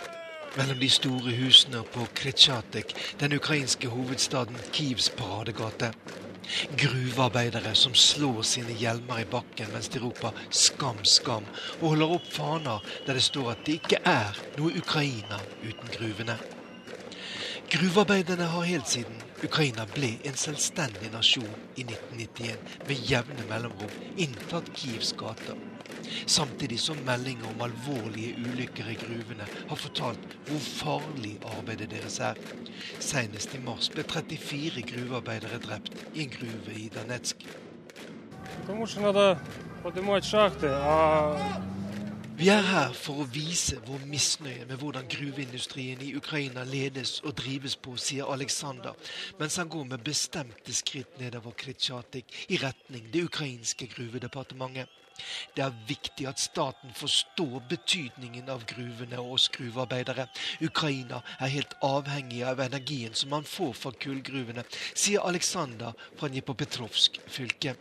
Mellom de store husene på Kretsjatek, den ukrainske hovedstaden Kivs paradegate. Gruvearbeidere som slår sine hjelmer i bakken mens de roper 'skam, skam', og holder opp faner der det står at det ikke er noe Ukraina uten gruvene. Gruvearbeiderne har helt siden Ukraina ble en selvstendig nasjon i 1991 med jevne mellomrom inntatt Kievs gater. Samtidig som meldinger om alvorlige ulykker i gruvene har fortalt hvor farlig arbeidet deres er. Senest i mars ble 34 gruvearbeidere drept i en gruve i Danetsk. Vi er her for å vise vår misnøye med hvordan gruveindustrien i Ukraina ledes og drives på, sier Aleksandr, mens han går med bestemte skritt nedover Kritsjatik i retning det ukrainske gruvedepartementet. Det er viktig at staten forstår betydningen av gruvene og oss. Ukraina er helt avhengig av energien som man får fra kullgruvene, sier Aleksander fra Dnipropetrovsk fylke.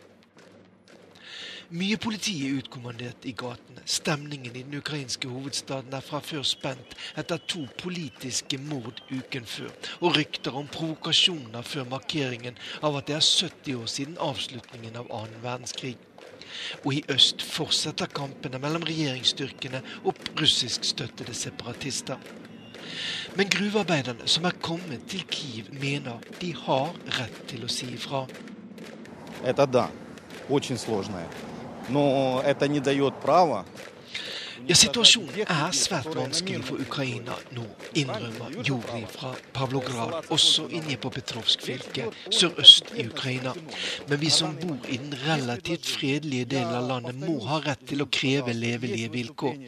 Mye politi er utkommandert i gatene. Stemningen i den ukrainske hovedstaden er fra før spent etter to politiske mord uken før, og rykter om provokasjoner før markeringen av at det er 70 år siden avslutningen av annen verdenskrig Og i øst fortsetter kampene mellom regjeringsstyrkene og russiskstøttede separatister. Men gruvearbeiderne som er kommet til Kiev, mener de har rett til å si ifra. Это да, очень сложное. Но это не дает права ja, Situasjonen er svært vanskelig for Ukraina nå, innrømmer Juri fra Pavlograd, også inne på Petrovsk fylke, sørøst i Ukraina. Men vi som bor i den relativt fredelige delen av landet, må ha rett til å kreve levelige vilkår.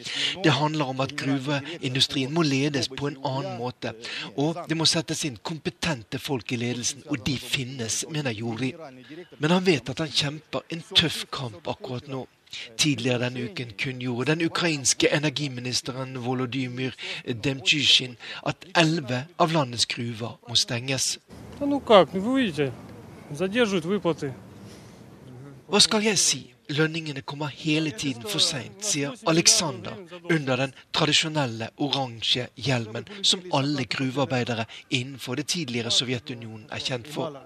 Det handler om at gruveindustrien må ledes på en annen måte. Og det må settes inn kompetente folk i ledelsen, og de finnes, mener Juri. Men han vet at han kjemper en tøff kamp akkurat nå. Tidligere denne uken kunngjorde den ukrainske energiministeren Volodymyr Demtsjysjin at elleve av landets gruver må stenges. Hva skal jeg si? Lønningene kommer hele tiden for seint, sier Alexander under den tradisjonelle oransje hjelmen som alle gruvearbeidere innenfor det tidligere Sovjetunionen er kjent for.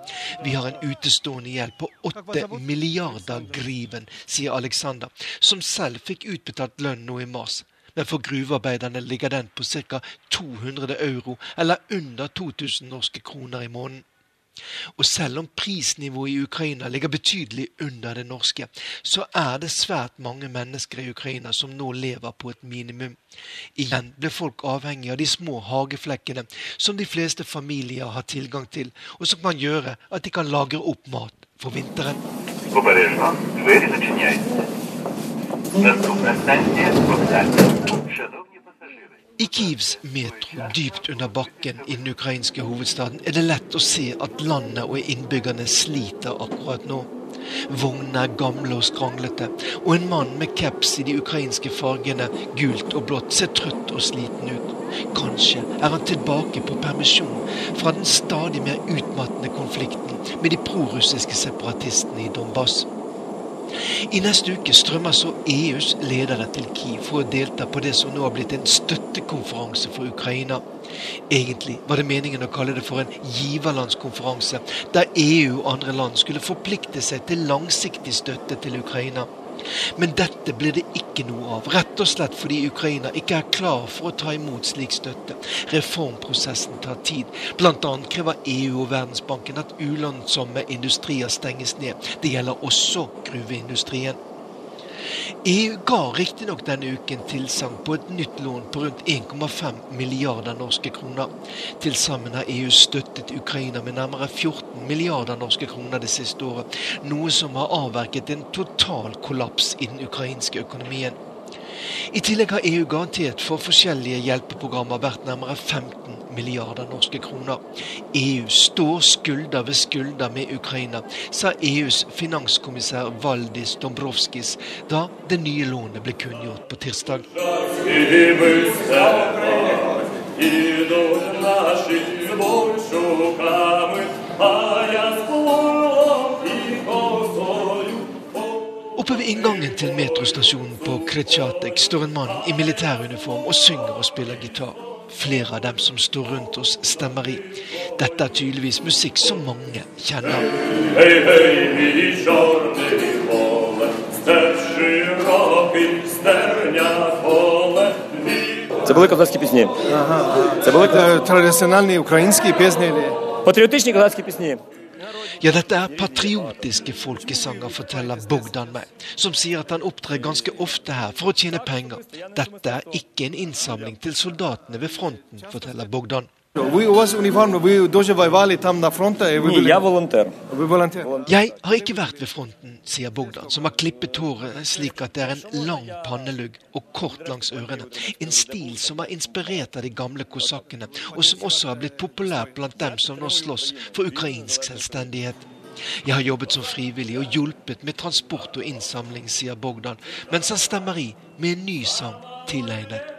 Vi har en utestående gjeld på åtte milliarder griven, sier Alexander, som selv fikk utbetalt lønn nå i mars. Men for gruvearbeiderne ligger den på ca. 200 euro, eller under 2000 norske kroner i måneden. Og selv om prisnivået i Ukraina ligger betydelig under det norske, så er det svært mange mennesker i Ukraina som nå lever på et minimum. Igjen ble folk avhengig av de små hageflekkene som de fleste familier har tilgang til, og som kan gjøre at de kan lagre opp mat for vinteren. Dveri i Kievs metro, dypt under bakken i den ukrainske hovedstaden, er det lett å se at landet og innbyggerne sliter akkurat nå. Vognene er gamle og skranglete, og en mann med caps i de ukrainske fargene gult og blått ser trøtt og sliten ut. Kanskje er han tilbake på permisjon fra den stadig mer utmattende konflikten med de prorussiske separatistene i Donbass. I neste uke strømmer så EUs ledere til Kiev for å delta på det som nå har blitt en støttekonferanse for Ukraina. Egentlig var det meningen å kalle det for en giverlandskonferanse, der EU og andre land skulle forplikte seg til langsiktig støtte til Ukraina. Men dette blir det ikke noe av, rett og slett fordi Ukraina ikke er klar for å ta imot slik støtte. Reformprosessen tar tid. Bl.a. krever EU og Verdensbanken at ulønnsomme industrier stenges ned. Det gjelder også gruveindustrien. EU ga riktignok denne uken tilsagn på et nytt lån på rundt 1,5 milliarder norske kroner. Til sammen har EU støttet Ukraina med nærmere 14 milliarder norske kroner det siste året, noe som har avverket en total kollaps i den ukrainske økonomien. I tillegg har EU garantert for forskjellige hjelpeprogrammer verdt nærmere 15 milliarder norske kroner. EU står skulder ved skulder med Ukraina, sa EUs finanskommissær Valdis Dombrovskis da det nye lånet ble kunngjort på tirsdag. Og Oppe ved inngangen til metrostasjonen på Kretsjatek står en mann i militæruniform og synger og spiller gitar. Flere av dem som står rundt oss, stemmer i. Dette er tydeligvis musikk som mange kjenner. Hei, hei, vi i поле, степ широкий, стерня поле. Це були козацькі пісні. Ага. Це були традиціональні українські пісні. Патріотичні козацькі пісні. Ja, dette er patriotiske folkesanger, forteller Bogdan meg, som sier at han opptrer ganske ofte her for å tjene penger. Dette er ikke en innsamling til soldatene ved fronten, forteller Bogdan. Nei, jeg er volontær. Jeg har ikke vært ved fronten, sier Bogdan, som har klippet håret slik at det er en lang pannelugg og kort langs ørene. En stil som er inspirert av de gamle kosakkene, og som også har blitt populær blant dem som nå slåss for ukrainsk selvstendighet. Jeg har jobbet som frivillig og hjulpet med transport og innsamling, sier Bogdan, mens han stemmer i med en ny sang tilegnet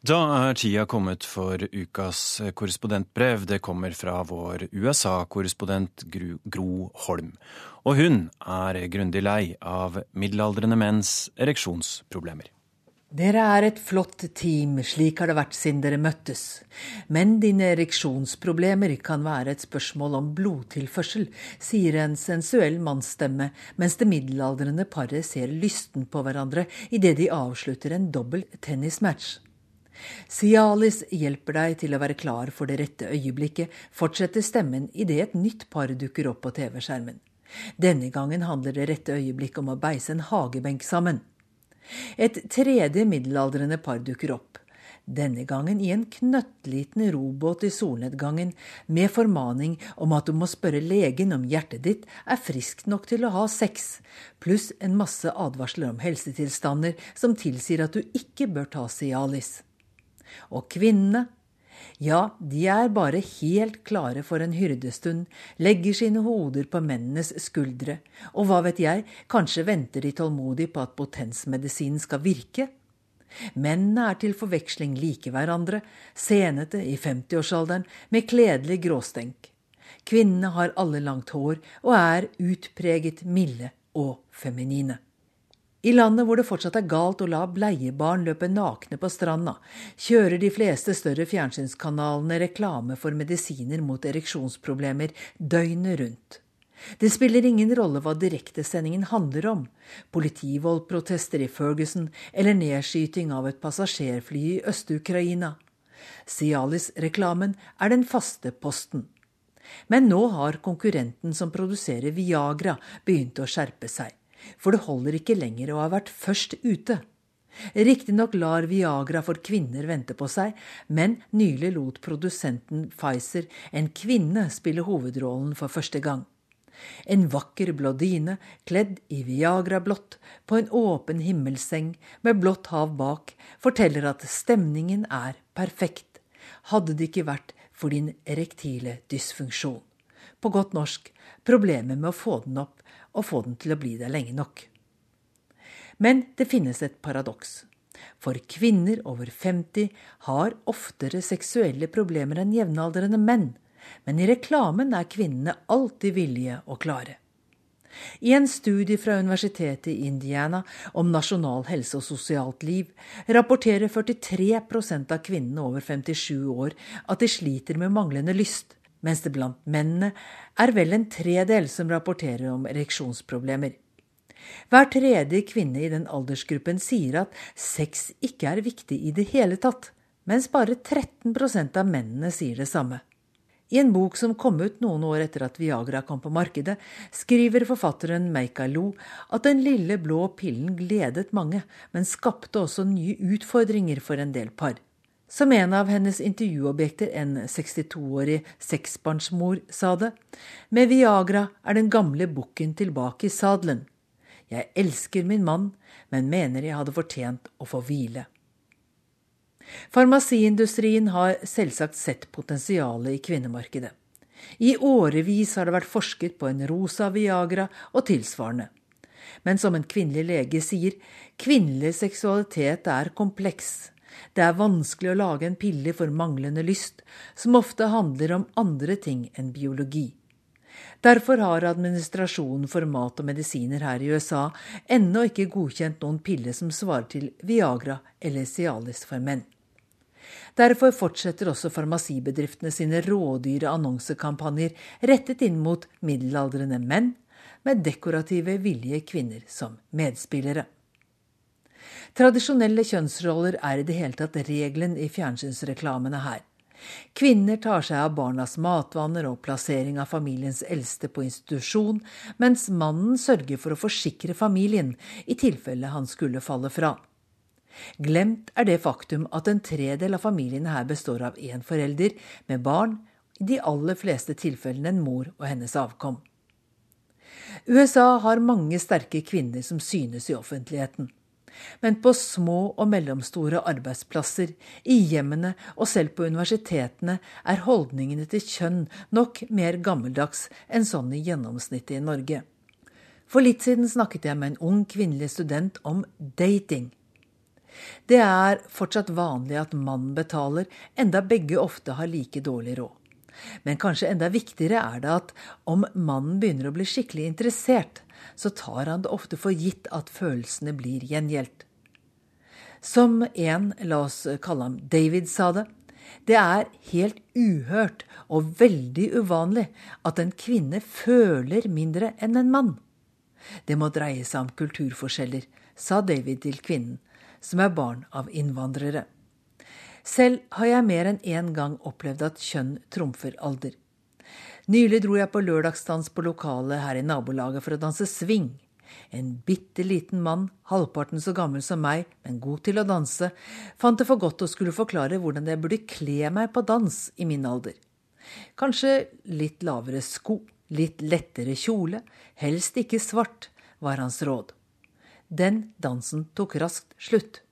Da er tida kommet for ukas korrespondentbrev. Det kommer fra vår USA-korrespondent Gro Holm. Og hun er grundig lei av middelaldrende menns ereksjonsproblemer. Dere er et flott team, slik har det vært siden dere møttes. Men dine ereksjonsproblemer kan være et spørsmål om blodtilførsel, sier en sensuell mannsstemme, mens det middelaldrende paret ser lysten på hverandre idet de avslutter en dobbel tennismatch. Cialis hjelper deg til å være klar for det rette øyeblikket, fortsetter stemmen idet et nytt par dukker opp på TV-skjermen. Denne gangen handler det rette øyeblikket om å beise en hagebenk sammen. Et tredje middelaldrende par dukker opp. Denne gangen i en knøttliten robåt i solnedgangen, med formaning om at du må spørre legen om hjertet ditt er friskt nok til å ha sex, pluss en masse advarsler om helsetilstander som tilsier at du ikke bør ta Cialis. Og kvinnene ja, de er bare helt klare for en hyrdestund, legger sine hoder på mennenes skuldre, og hva vet jeg, kanskje venter de tålmodig på at potensmedisinen skal virke? Mennene er til forveksling like hverandre, senete i 50-årsalderen, med kledelig gråstenk. Kvinnene har alle langt hår og er utpreget milde og feminine. I landet hvor det fortsatt er galt å la bleiebarn løpe nakne på stranda, kjører de fleste større fjernsynskanalene reklame for medisiner mot ereksjonsproblemer døgnet rundt. Det spiller ingen rolle hva direktesendingen handler om, politivoldprotester i Ferguson eller nedskyting av et passasjerfly i Øst-Ukraina. Cialis-reklamen er den faste posten. Men nå har konkurrenten som produserer Viagra, begynt å skjerpe seg for det holder ikke lenger å ha vært først ute. Riktignok lar Viagra for kvinner vente på seg, men nylig lot produsenten Pfizer en kvinne spille hovedrollen for første gang. En vakker blodine kledd i Viagra-blått på en åpen himmelseng med blått hav bak forteller at stemningen er perfekt, hadde det ikke vært for din erektile dysfunksjon. På godt norsk problemet med å få den opp og få den til å bli der lenge nok. Men det finnes et paradoks. For kvinner over 50 har oftere seksuelle problemer enn jevnaldrende menn, men i reklamen er kvinnene alltid villige og klare. I en studie fra universitetet i Indiana om nasjonal helse og sosialt liv rapporterer 43% av kvinnene over 57 år at de sliter med manglende lyst, mens det blant mennene er vel en tredel som rapporterer om ereksjonsproblemer. Hver tredje kvinne i den aldersgruppen sier at sex ikke er viktig i det hele tatt, mens bare 13% av mennene sier det samme. I en bok som kom ut noen år etter at Viagra kom på markedet, skriver forfatteren Meika Lo at den lille blå pillen gledet mange, men skapte også nye utfordringer for en del par. Som en av hennes intervjuobjekter, en 62-årig seksbarnsmor, sa det, med Viagra er den gamle bukken tilbake i sadelen. Jeg elsker min mann, men mener jeg hadde fortjent å få hvile. Farmasiindustrien har selvsagt sett potensialet i kvinnemarkedet. I årevis har det vært forsket på en rosa Viagra og tilsvarende. Men som en kvinnelig lege sier, kvinnelig seksualitet er kompleks. Det er vanskelig å lage en pille for manglende lyst, som ofte handler om andre ting enn biologi. Derfor har administrasjonen for mat og medisiner her i USA ennå ikke godkjent noen pille som svarer til Viagra eller Cialis for menn. Derfor fortsetter også farmasibedriftene sine rådyre annonsekampanjer rettet inn mot middelaldrende menn med dekorative, villige kvinner som medspillere. Tradisjonelle kjønnsroller er i det hele tatt regelen i fjernsynsreklamene her. Kvinner tar seg av barnas matvaner og plassering av familiens eldste på institusjon, mens mannen sørger for å forsikre familien i tilfelle han skulle falle fra. Glemt er det faktum at en tredel av familiene her består av én forelder med barn, i de aller fleste tilfellene en mor og hennes avkom. USA har mange sterke kvinner som synes i offentligheten. Men på små og mellomstore arbeidsplasser, i hjemmene og selv på universitetene er holdningene til kjønn nok mer gammeldags enn sånn i gjennomsnittet i Norge. For litt siden snakket jeg med en ung kvinnelig student om dating. Det er fortsatt vanlig at mannen betaler, enda begge ofte har like dårlig råd. Men kanskje enda viktigere er det at om mannen begynner å bli skikkelig interessert, så tar han det ofte for gitt at følelsene blir gjengjeldt. Som en, la oss kalle ham David, sa det, det er helt uhørt og veldig uvanlig at en kvinne føler mindre enn en mann. Det må dreie seg om kulturforskjeller, sa David til kvinnen, som er barn av innvandrere. Selv har jeg mer enn én gang opplevd at kjønn trumfer alder. Nylig dro jeg på lørdagsdans på lokalet her i nabolaget for å danse swing. En bitte liten mann, halvparten så gammel som meg, men god til å danse, fant det for godt å skulle forklare hvordan jeg burde kle meg på dans i min alder. Kanskje litt lavere sko, litt lettere kjole, helst ikke svart, var hans råd. Den dansen tok raskt slutt.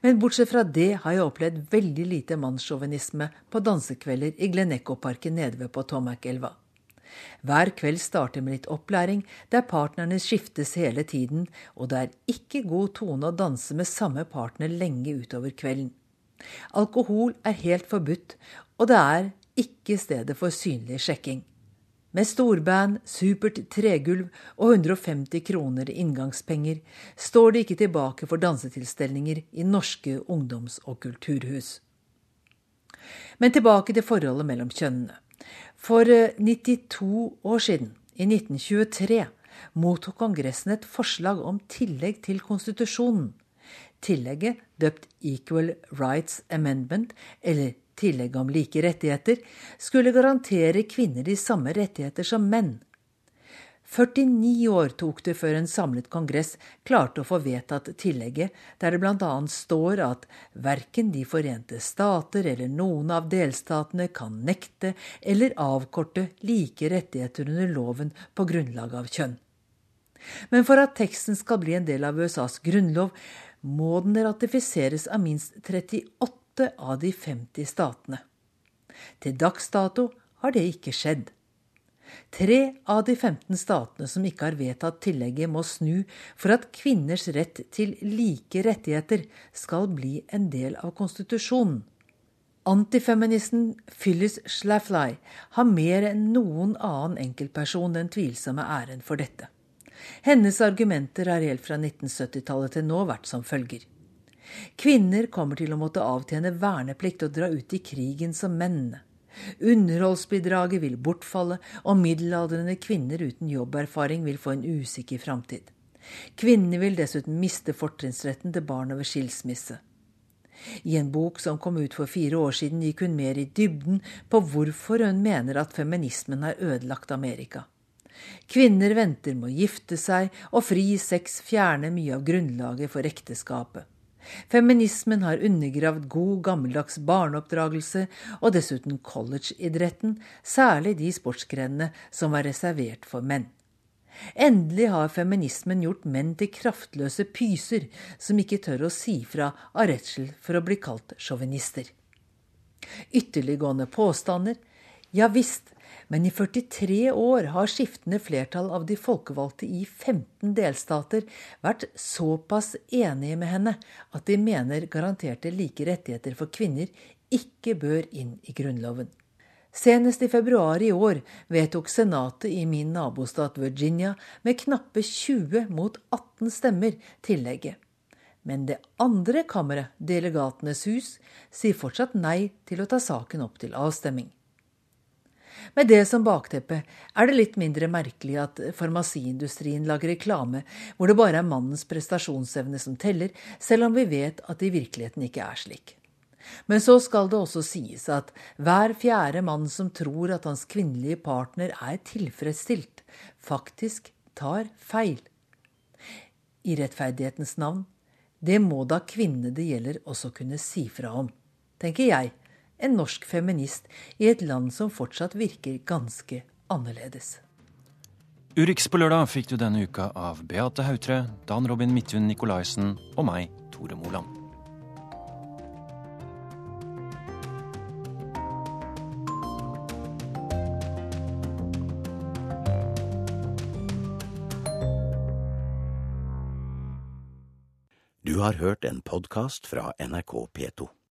Men bortsett fra det har jeg opplevd veldig lite mannssjåvinisme på dansekvelder i Gleneco-parken nede ved Potomac-elva. Hver kveld starter med litt opplæring, der partnerne skiftes hele tiden, og det er ikke god tone å danse med samme partner lenge utover kvelden. Alkohol er helt forbudt, og det er ikke stedet for synlig sjekking. Med storband, supert tregulv og 150 kroner inngangspenger står det ikke tilbake for dansetilstelninger i norske ungdoms- og kulturhus. Men tilbake til forholdet mellom kjønnene. For 92 eh, år siden, i 1923, mottok Kongressen et forslag om tillegg til konstitusjonen. Tillegget, døpt Equal Rights Amendment, eller tillegg om like rettigheter, skulle garantere kvinner de samme rettigheter som menn. 49 år tok det før en samlet kongress klarte å få vedtatt tillegget, der det bl.a. står at verken De forente stater eller noen av delstatene kan nekte eller avkorte like rettigheter under loven på grunnlag av kjønn. Men for at teksten skal bli en del av USAs grunnlov, må den ratifiseres av minst 38 åtte av de 50 statene. Til dags dato har det ikke skjedd. Tre av de 15 statene som ikke har vedtatt tillegget, må snu for at kvinners rett til like rettigheter skal bli en del av konstitusjonen. Antifeministen Phyllis Schlafly har mer enn noen annen enkeltperson den tvilsomme æren for dette. Hennes argumenter har helt fra 1970-tallet til nå vært som følger. Kvinner kommer til å måtte avtjene verneplikt og dra ut i krigen som menn. Underholdsbidraget vil bortfalle, og middelaldrende kvinner uten jobberfaring vil få en usikker framtid. Kvinnene vil dessuten miste fortrinnsretten til barn over skilsmisse. I en bok som kom ut for fire år siden, gikk hun mer i dybden på hvorfor hun mener at feminismen har ødelagt Amerika. Kvinner venter med å gifte seg, og fri sex fjerner mye av grunnlaget for ekteskapet. Feminismen har undergravd god, gammeldags barneoppdragelse og dessuten collegeidretten, særlig de sportsgrenene som var reservert for menn. Endelig har feminismen gjort menn til kraftløse pyser som ikke tør å si fra av redsel for å bli kalt sjåvinister. Ytterliggående påstander? Ja visst, Men i 43 år har skiftende flertall av de folkevalgte i 15 delstater vært såpass enige med henne at de mener garanterte like rettigheter for kvinner ikke bør inn i Grunnloven. Senest i februar i år vedtok Senatet i min nabostat Virginia med knappe 20 mot 18 stemmer tillegget. Men det andre kammeret, Delegatenes hus, sier fortsatt nei til å ta saken opp til avstemming. Med det som bakteppe er det litt mindre merkelig at farmasiindustrien lager reklame hvor det bare er mannens prestasjonsevne som teller, selv om vi vet at det i virkeligheten ikke er slik. Men så skal det også sies at hver fjerde mann som tror at hans kvinnelige partner er tilfredsstilt, faktisk tar feil. I rettferdighetens navn, det må da kvinnene det gjelder også kunne si fra om, tenker jeg, en norsk feminist i et land som fortsatt virker ganske annerledes. Urix på lørdag fikk du denne uka av Beate Hautre, Dan Robin Midthun Nikolaisen og meg, Tore Moland. Du har hørt en podkast fra NRK P2.